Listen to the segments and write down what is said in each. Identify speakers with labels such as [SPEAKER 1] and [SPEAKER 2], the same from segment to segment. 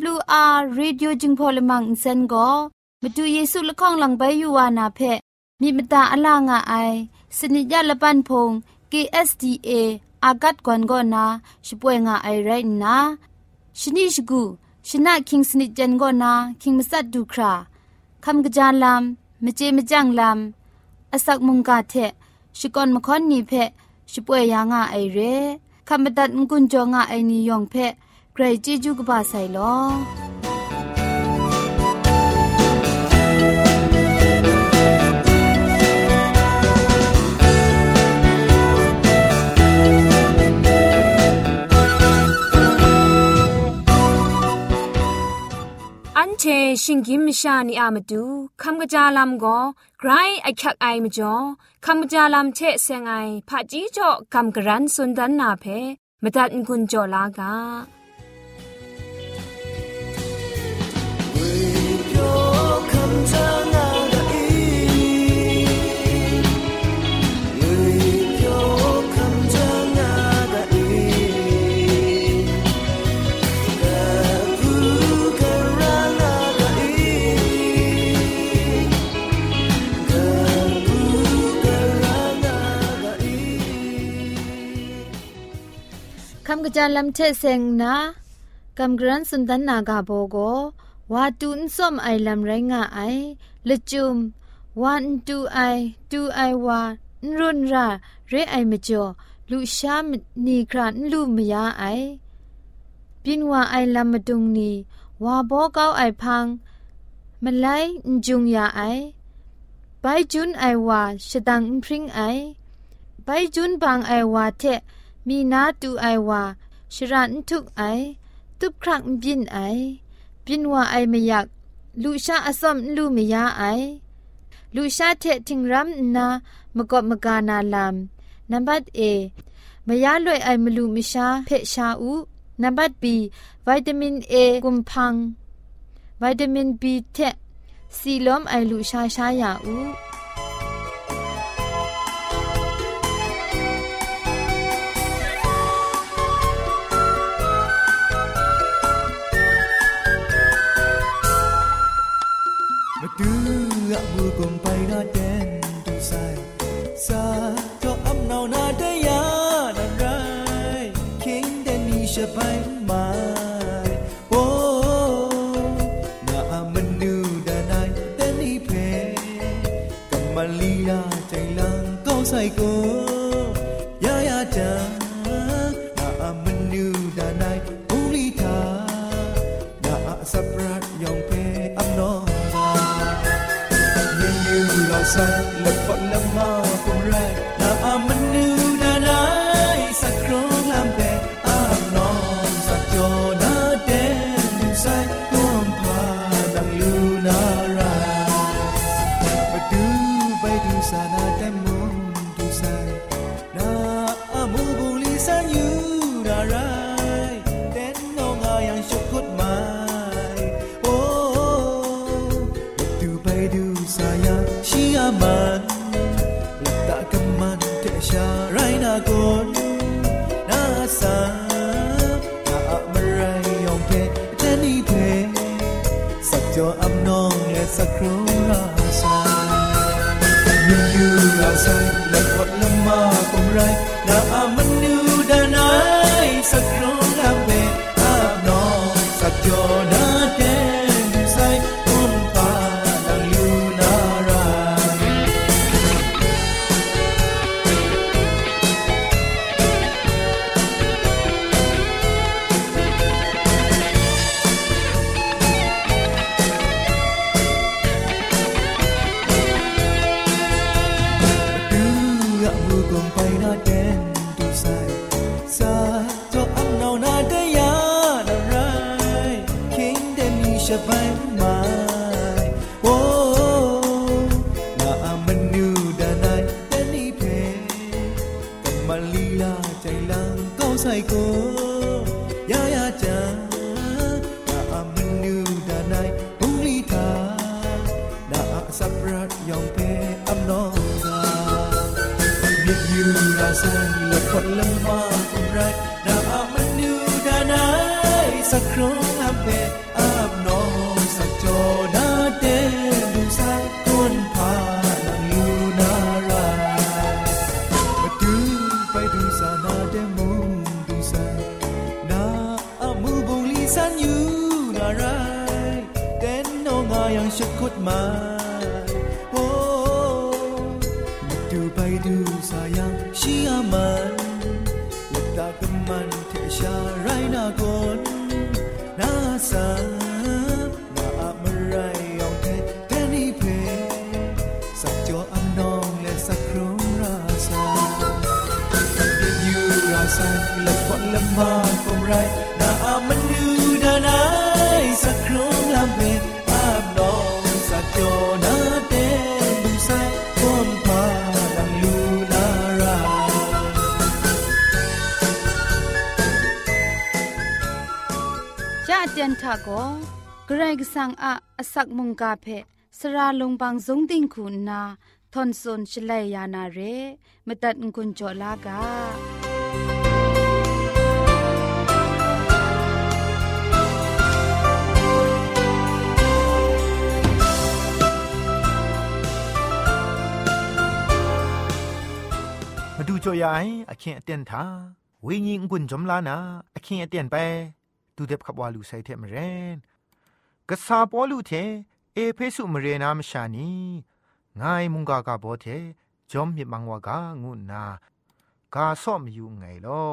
[SPEAKER 1] เอวอาร์เรดิโอจึงพอลมังอินเซนก็มาดูเยซูละข้องหลังใบยูวานาเพมีมตาอลางอายสนิยาละปันพง KSDA อากัดกวนก็นาช่วยงาไอไรนะชนิชกูชนะคิงสนิจเจนก็นาคิงมัสัดดูคราคำกระจายลำมเจมจังลำอาศักมุงกาเทชิกอนมคอนนีเพช่วยยางาไอเรคำบัดงกุนจงาไอนิยองเพ ใครจีจูกบาไซลอ
[SPEAKER 2] อันเชชิงกิมชานีอามาดูคำกระจาลำก็ไกรไอคักไอมาจ่อคำกระจาลำเชเซงไอผาจีจ่อคำกระรันสุนดันนาเพมตัดกุญจ่อลากา
[SPEAKER 3] คำ
[SPEAKER 4] กระจายลำเทเซงนะกำกรันสุนทนากาโบโกวาตุนส้มไอลำไรงาไอละจุมวันตูไอตูไอวานรุนราเรไอเมจอลุชามนีครานลูมยาไอปินวาไอลำมดุงนีวาโบเกาไอพังมันไลจุงยาไอไปจุนไอวาชดังพริงไอไปจุนบางไอวาเท มีนาตูไอวาชรันทุกไอตุบครักบินไอบินว่าไอไม่อยากลูชาอสมลูไม่ยาไอลูชาเททิงรัมนามกอบมกานาลามนัมบัดเอมยาลวยไอมลูมิชาเพชาอูนัมบัดบีวิตามินเอกุมพังวิตามินบีเทซีลอมไอลูชาชายาอู
[SPEAKER 3] Japan bu li san yu san yu na rai ten no nga yang shakut mai oh ดูไปดูสายังชีอมันลับตากับมันเทชาไรนาโกนนาสานาอะมไร จะเตี
[SPEAKER 4] ยนทาโกเกรกสังอะอสักมุงกาเพสระลงบางสงติงคุณนาทอนซนชลัยยานาเรมตัดกุญจลากา
[SPEAKER 5] มาดูจอยายอาเคนเตียนทาวิญิงกุนจมลานาอคิงเตียนไป ดูเด็บขับวาลูไซเทมเรนกษาปอลูเทเอเพสุมเรนามชานีงายมุงกากาโบเทจอมมิมังวากางูนากาซ่อมอยู่ไงลอ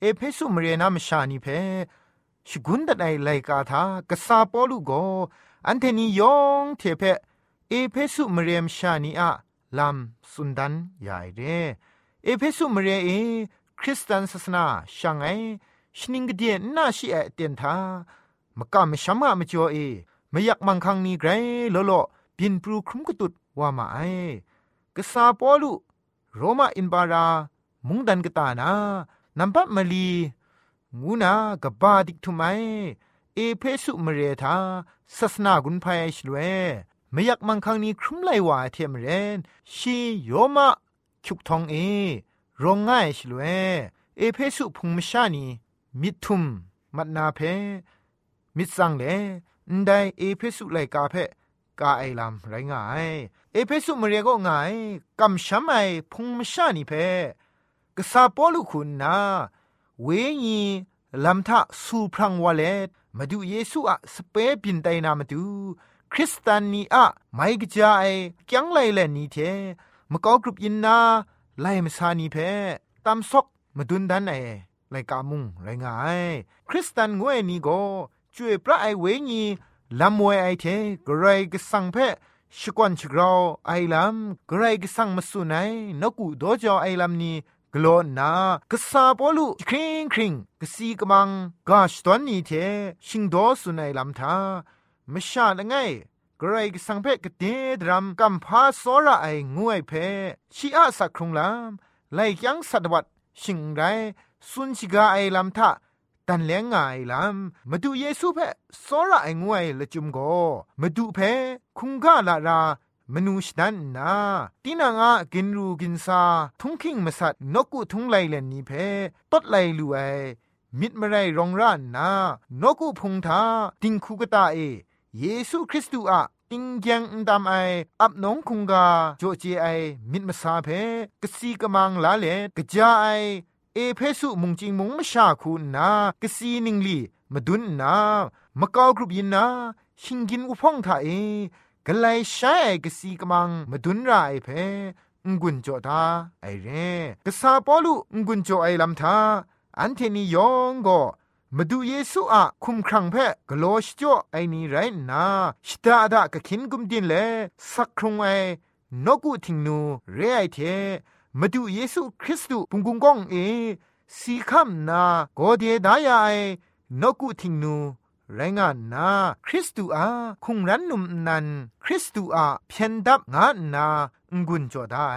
[SPEAKER 5] เอเพสุมเรนามชานีเพชกุนดไดไลกาทากษาปอลูโกอันเทนียองเทเพเอเพสุมเรมชานีอะลำสุนดันใหญ่เรเอเพสุมเรเอคริสตันศาสนาช่างไอ ชนิงกเดียนน่าชีเอเตียนทามกะมชัมมะมจ่อเอไม่อยากมังคังนีไกรลโลบินปรูครุมกตุดว่ามาไอกษาปอลุโรมาอินบารามุงดันกตานานัมปัมลีงูนากบาดิกทุไมเอเพสุมเรธาศาสนากุนภัยชลเวไม่อยากมังคังนี้ครุมไลว่าเทมเรนชีโยมะชุกทองเอรองง่ายชลเวเอเพสุพุงมชานี มิทุมมัดนาเพมิดสังเลนไดเอเพสุไลกาเพกาไอลำไรง่ายเอเพสุมเรียก็ง่ายกำช้ำไอพุงมชานีเพกษาปอลุคุณนาเวญีลำทะสูพรังวาเลมาดูเยซูอะสเปปินไตนามาดูคริสตานีอะไม่กจายจังไลเลนี่เทมกอกรุปยินนาไลมสานีเพตามซอกมาดุนดันไอ ไลกามุงไรงาย คริสตันงวยนี่ก็จวยพระไอเวญีลำมวยไอเทกรายกสังเพชกวนชกราวไอลำกรายกสังมาสุนัยนกูโดจอไอลำนี้กลอนนากษาปอลุคริงคริงกสีกมังกาชตอนนี้เทชิงโดสุนัยลำทามชาละไงกรายกสังเพกเตดรัมกัมพาโซระไองวยเพชีอาสักครุงลำไลยังสัตวัดชิงไร สุนชิกาไอลำทะตันเลี้ยงไงลำมาดูเยซูเพสอระไองวยละจุมโกมาดูเพคุงกาลารามนูชนันนาตีนางากินรูกินซาทุงคิงมาสัตนกุทุงไลเลนนี้เพตดไลลูไอมิดมาไรรองร้านนานกุพงทาติงคูกตาเอ เยซูคริสต์อะติงยังดำไออับน้องคุงกาโจเจไอมิดมาซาเพกสีกมังลาเลกจาไอ เอเพสุมุงจิงมุงมชาคูนากสีนิงลีมาดุนนามะกากรุบยินนาชิงกินอุพ่องทาเอกลายใช้กสีกมังมาดุนไรเพงุนโจอทาไอเร่กษาปอลุงุนโจไอลำทาอันเทนียองก็มาดูเยซูอะคุมครังเพกโลชจ่อไอนี่ไรนาชตาดากะคินกุมดินเลสักครุงไอนกุทิงนูเรไอเท มาดูเยซูคริสต์ปุงกุงกองเอสีคำนาโกเดดายาไอนกุทิงนูไรงานนาคริสตูอาคุงรันนุมนัน คริสตูอาเพียนดับงานนางุนจอดได้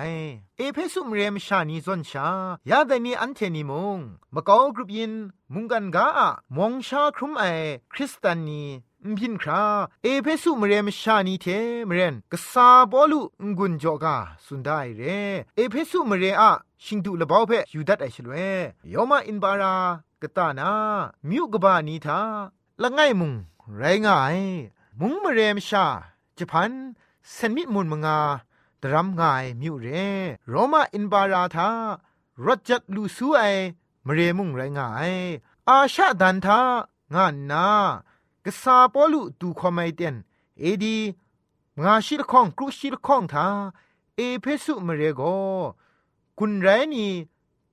[SPEAKER 5] เอเพสุมเรมชานีซอนชายาแต่นี้อันเทนิมงมะกอกรุปยินมุงกันกามองชาครุมไอคริสตานี มพินคราเอเพสุมเรมชานีเทมเรนกษาบอลุงุนจอกาสุนได้เรเอเพสุมเรอะชิงดูละบ่าวเพยูดัดไอชลเวยอมาอินบารากตานามิวกบานีทาละไงมุงไรง่ายมุงมเรมชาจะพันเซนมิมุนมงาดรัมง่ายมิวเรโรมาอินบาราธารจัดลูซูไอมเรมุงไรง่ายอาชาดันทางานนา กษาปอลุดูคอมไมเตนเอดีงาชิลข้องกรุชิลข้องทาเอเพสุมเรโกกุนไรนี่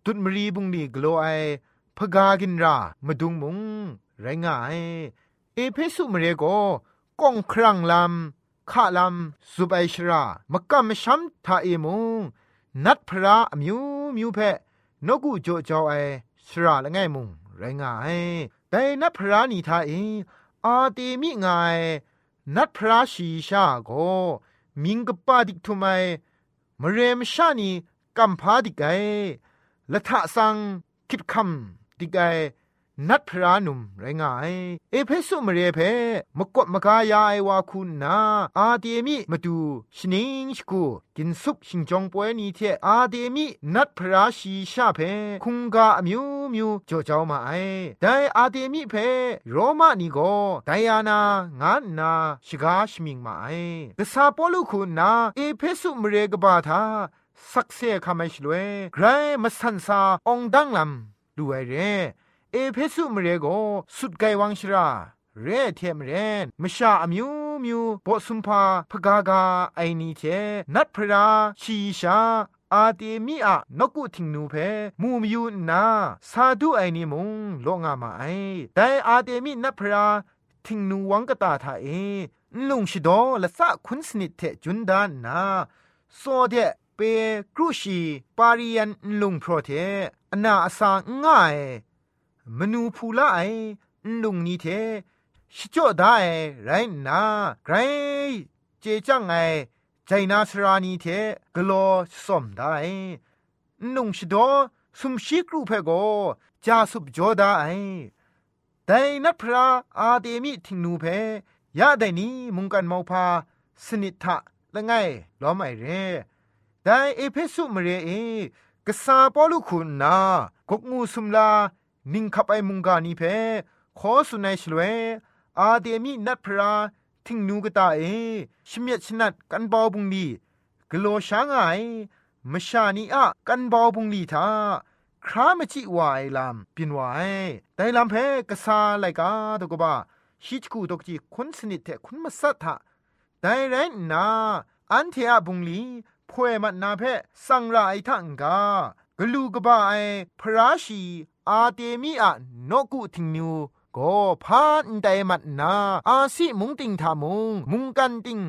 [SPEAKER 5] ตุดมรีบุงนี่กลัวไอพกากินรามาดุงมุงไรง่ายเอเพสุมเรโกก้องครังลำข้าลำสุบไอชรามกะมชัมทาเอมงนัดพระมิวมิวเพนกุโจจอไอชราละไงมุงไรง่ายแต่นัดพระนีทาเอ อาเตมิงายนัดพระชีชาโกมิงกปาดิกทุไมมเรมชานีกัมพาดิกไกละทะสังคิดคำดิกไก นัดพระนุมไรงายเอเพสุมเรเพมกดมกายาไอวาคุณนาอาเดมิมาดูชนิงชกูกินซุปชิงจงป่วยนี้เทอาเดมินัดพระชีชาเพคุงกาอมิวมิวจ่อเจ้ามาไอแต่อาเดมิเพโรมานีโกไดอานา งานนาชิกาชมิงมาไอกษาปอลุคุณนาเอเพสุมเรกบาทาสักเซคำไม่ชลวยไกรมาสันซาองดังลำดูไอเร เอเพสุมเรโกสุดไกวังชราเรเทมเรนมชาอมิวมิวบอสุมพาพกากาไอนีเทนัดพระชีชาอาเตมีอะนกุทิงนูเพมูมยูนาซาดูไอนีมุงโลงามาไอแต่อาเตมีนัพระทิงนูวังกตาทาเอลุงชิดอละสะคุณสนิทเทจุนดานนาโซเดเปกรุชีปาริยันลุงโปรเทอนาอสาง่าย มนูพูละไอลุงนี้เทชิจ่อได้ไรนาไกรเจจังไงใจนาสรานีเทกลอสมได้นุงชิดอสุมชิกรูเพโกจาสุบจอได้แต่นัพระอาเดมิทิงนูเพยาได้นี้มุงกันมอพาสนิทะละไงล้อมไอเรแต่เอเพสุมเรเอกษาปอลุคุณนากกงูสุมลา นิ่งขับไอมุงกานีเพขอสุนัยชลเวอาเดมีนัดพระทิงนูกตาเอชเมียชนัดกันบอบุงดีกโลช้างไอมชานีอะกันบอบุงลีทาครามจิวายลามปินวายแต่ลำเพกษาไลกาตกบ้าฮิจกูตกจีคนสนิทเทคุณมาสัทธะแต่ไรนาอันเทียบุงลีพวยมันนาเพสังราไอทังกากลูกบ้าไอพระชี อาเตมีอะนกุทิงนูก็พานไดมัดนาอาสิมุงติงทามุงมุงกันติง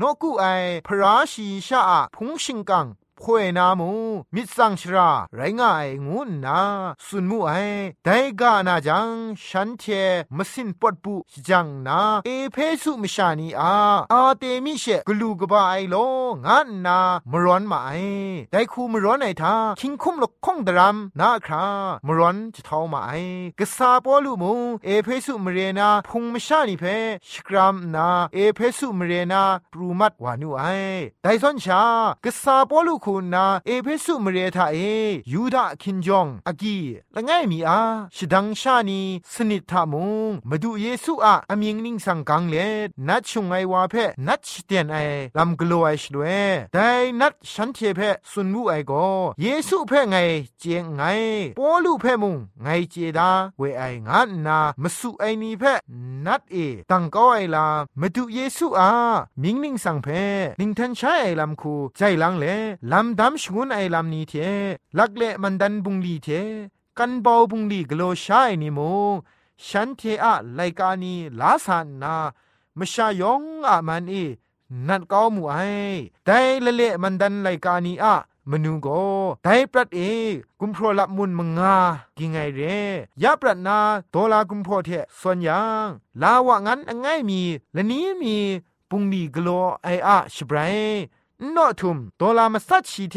[SPEAKER 5] นกุไอพระชีชาพุงชิงกัง พวยนามูมิสังชรา ไรงายงูนาสุนมูไอไดกานาจังฉันเทมสินปดปุจังนาเอเพสุมชานีอาอาเตมิเชกลูกบาไอโลงานนามร้อนมาไอไดคูมร้อนไอทาคิงคุมลกคงดรามนาครามร้อนจะเท้ามาไอกษาปอลูมูเอเพสุมเรนาพุงมชานีเพชกรามนาเอเพสุมเรนาปรูมัดวานุไอไดซอนชากษาปอลูคุณนาเอเพสุมเรทาเอยูดาคินจองอากีละง่ายมีอาชดังชานีสนิทธามุงมาดูเยซูอะอมิงนิ่งสังกังเลนัดชงไอวาเพนัดเตียนไอลำกลัวไอชดเวแต่นัดฉันเทเพสุนมูไอโกเยซูเพไงเจียงไงปอลูเพมุงไงเจดาเวไองานนามาสุไอนีเพนัดเอตังก็ไอลามาดูเยซูอามิงนิ่งสังเพนิงทันใช้ไอลำคูใจลังเลลำดำชงุนไอลำนี้เทลักเละมันดันบุงลีเทกันเบาบุงลีกโลชายนิโมฉันเทอะไลกานีลาสานนามชายองอะมันเอนัดก้ามูไอแต่ละเละมันดันไลกานีอะมนูโกไดปรัดเอกุมพรลับมุนมงากิงไงเรยาปรัดนาโตลากุมพรเทส่วนยังลาวะงั้นง่ายมี และนี้มีปุงดีกโลไออะชบราย นอทุมโดลามาสัตชีเท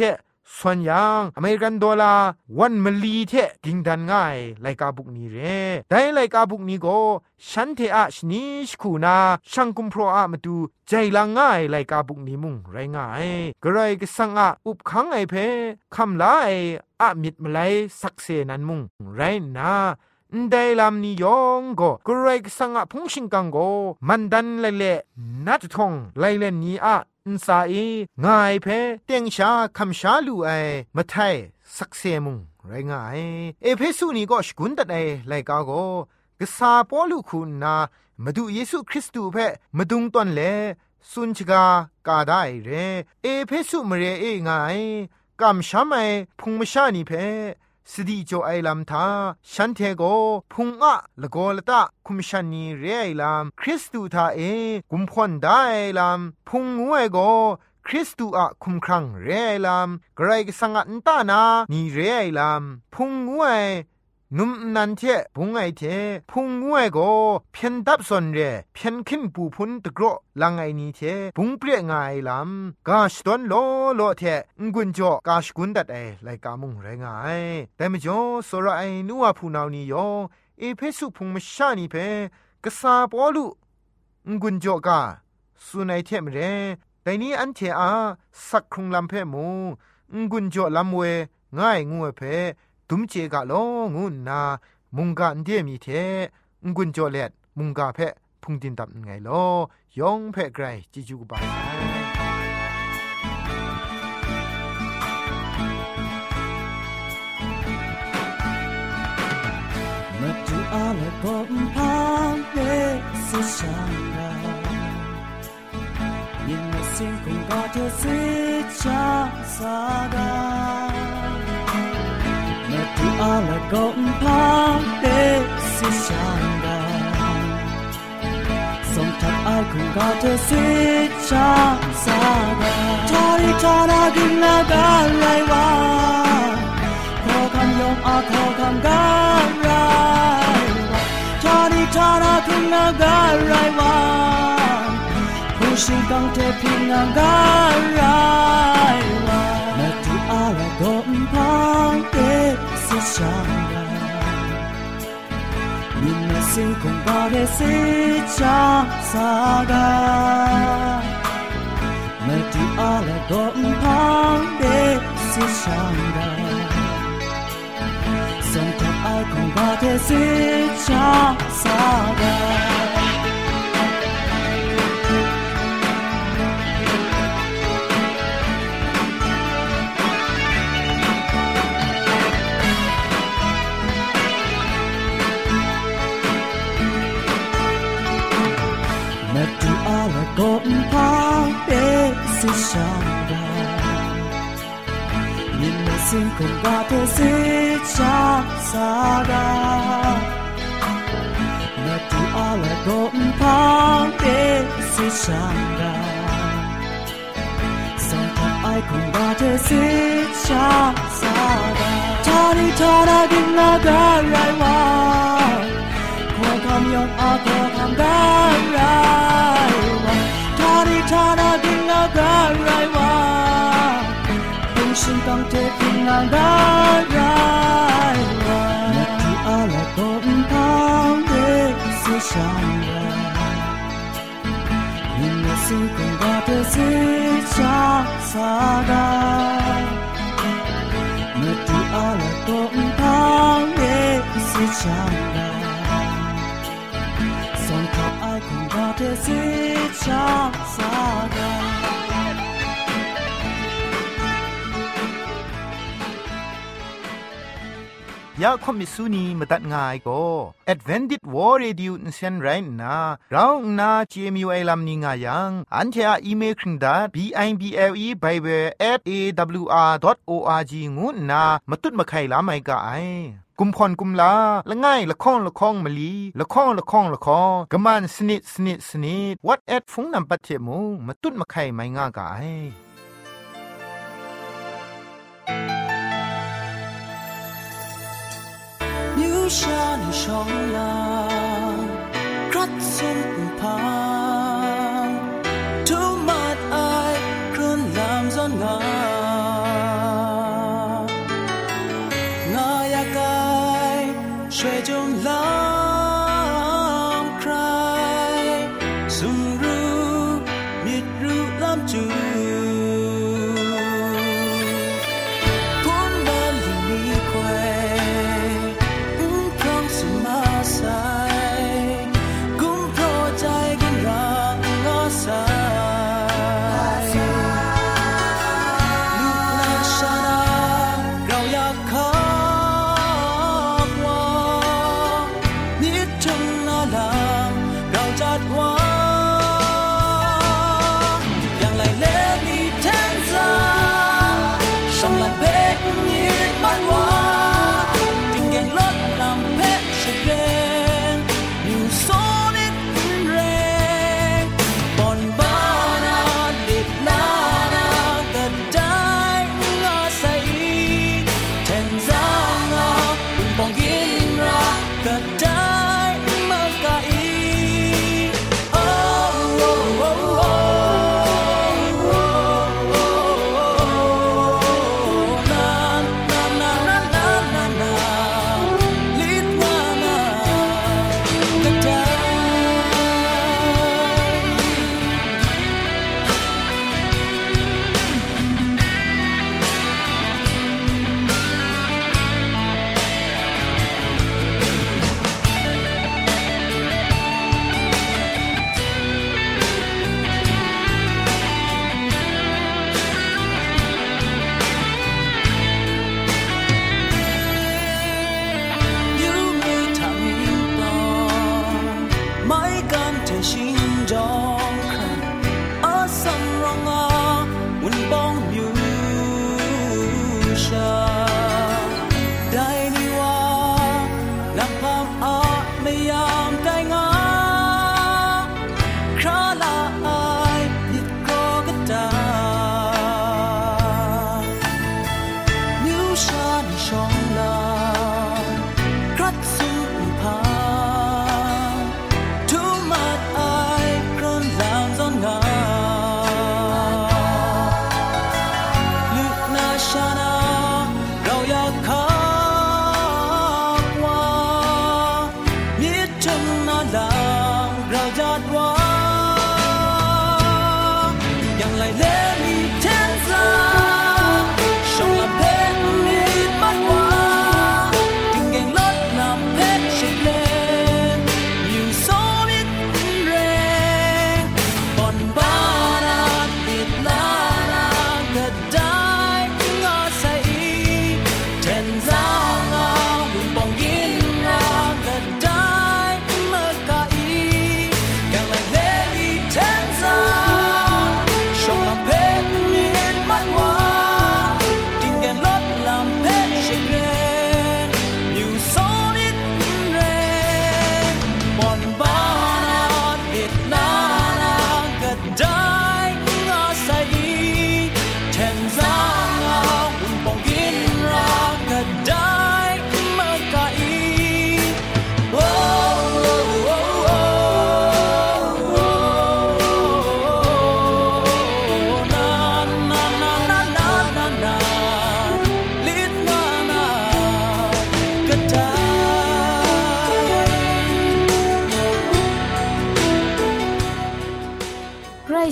[SPEAKER 5] ส่วนยังอเมริกันดอลลาร์วันมลีเทกิงดันง่ายไลกาบุกนี้เรได้ไลกาบุกนี้ก็ฉันเทอะชนิชคูนาช่างกุมพรอะมาดูใจละง่ายไลกาบุกนี้มุงไรง่ายกระไรก็สังอะอุบขังไอเพคำลาไออะมิดมาไลสักเซนันมุงไรนาได้ลำนิยองก็กรก็สังอะพงชิงกังก็มันดันเลเลนัดทงไลเลนี้อะ อินซาอีง่ายเพเตียงชาคำชาลูไอมาไทยสักเซมุงไรง่ายเอเพสุนีก็สกุนตัดไอไลกาโกกษาปอลูคุณนามาดูเยซูคริสต์เพมาดุงตอนเลสุนชกากาได้เร เอเพสุมเรเอง่ายกำช้ำไอพุงมชานีเพ สติโจไอลัมทาฉันเทโกพุงอะละโกละตะคุมชันนีเรไอลัมคริสตูทาเอกุมพอนได้ไอลัมพุงงวยโกคริสตูอะคุมครังเรไอลัมไกรกสังอันตานานีเรไอลัมพุงงวย นุมนันเทพุงไอเทพุงงวยโกเพียนดับสนเรเพียนขึ้นปูพุนตะกรอลังไอนี้เทพุงเปรียงไอลำกาชตอนโลโลเทงกุนจ่อกาชกุนดัดไอไลกามุงไรงายแต่มจ่อสระไอนัวพูนาวนี้ยอเอเพสุพุงมชานีเพกษาปอลุงกุนจ่อกาสุนัยเทมเรแต่นี้อันเทอาสักครุงลำเพมูงกุนจ่อลำเวง่ายงัวเพ ดุมเจกะลองูนามุงกะอันเดียมีเทงกุนจ่อเล็ดมุงกะเพะพุงดินตับไงลอยองเพะไกรจิจูกบาย
[SPEAKER 6] มาดูอาเลกอมพามเนสุชาลายินเสียงของกอเธอสิชาสาดา alle goldenen Paar sich anders. Sonntag Alkohol Gottes sich ansage. Tari Tara Gimla Galai Wa. Kokam Yom A Kokam Galai Wa. Tari Tara Gimla Galai Wa. Kushi Gangte Pinang Galai มินสิงคงบาเรสิชาสากาแม้ที่อาละกอมพั 阿拉公怕的是伤。sin kung gate si cha saga na tu ala go pang te si shanga sang ta ai kung gate si cha saga tani tana din na ga rai wa ko kam yong a ko kam ga rai wa đi cha na ding na ga rai wa Hùng ra Nhưng mà sinh cùng ba thế sẽ cha xa ra Nhạc chú á là tổn thang thế sẽ ra ateşi çaksa gel
[SPEAKER 5] ยากคมิสุนีมาตัดง่ายก็ Advented w o r Radio นเซนไรน่าเรางนา GMU ไอลัมนิง่ายังอันที่อีเมลคิงดา b i b l e bible at a w r o r g งูนามาตุ้ดมาไข่ลาไม่ก่ายกุมพรกุมลาละง่ายละค้องละค้องมะลีละค้องละค้องละค้องกะมันสนิดสนิดสนิด what at ฟงนำปัจเจมูมาตุ้ดมาไข่ไม่ง่ายก่าย อ
[SPEAKER 6] 留下你双眼，可曾不怕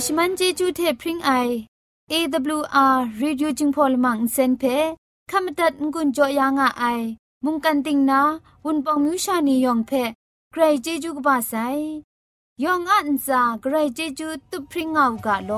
[SPEAKER 7] ชมันเจจูเทพริงไอ AWR Reducing Polymer เซนเพขมตัดงุนจอยางอ้ายมุงกันติงนาวุนปองมิวชานียองเพใครเจจูกบาไซยองอันซาใครเจจูตุพริ้งเอากาโล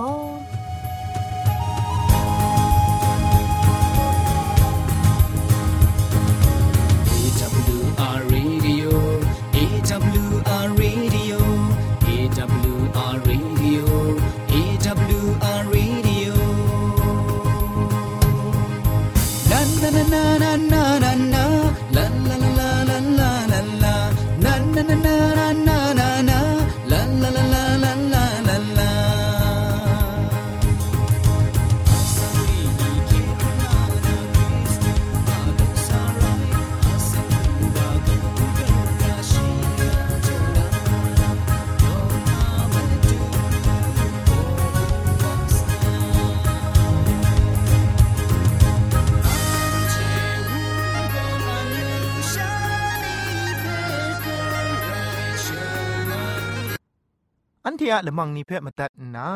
[SPEAKER 5] อันเทียละมังนิเพ่มาตัดนา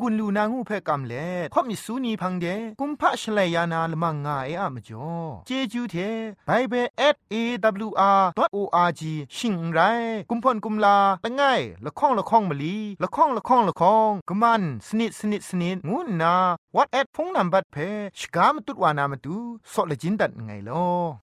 [SPEAKER 5] งุนลูนางูเพ่กำเล่ข่อมิสูนีพังเดกุมพะชเลยานาละมังงาเออะมจ่อเจจูเทไบเบิล @awr.org ชิงไรกุมพ่นกุมลาละง่ายละข้องละข้องมะลีละข้องละข้องละข้องกะมันสนิดสนิดสนิดงูนา what at พงนัมบัดเพชกามตุดวานามตุซอเลจินดัดไงลอ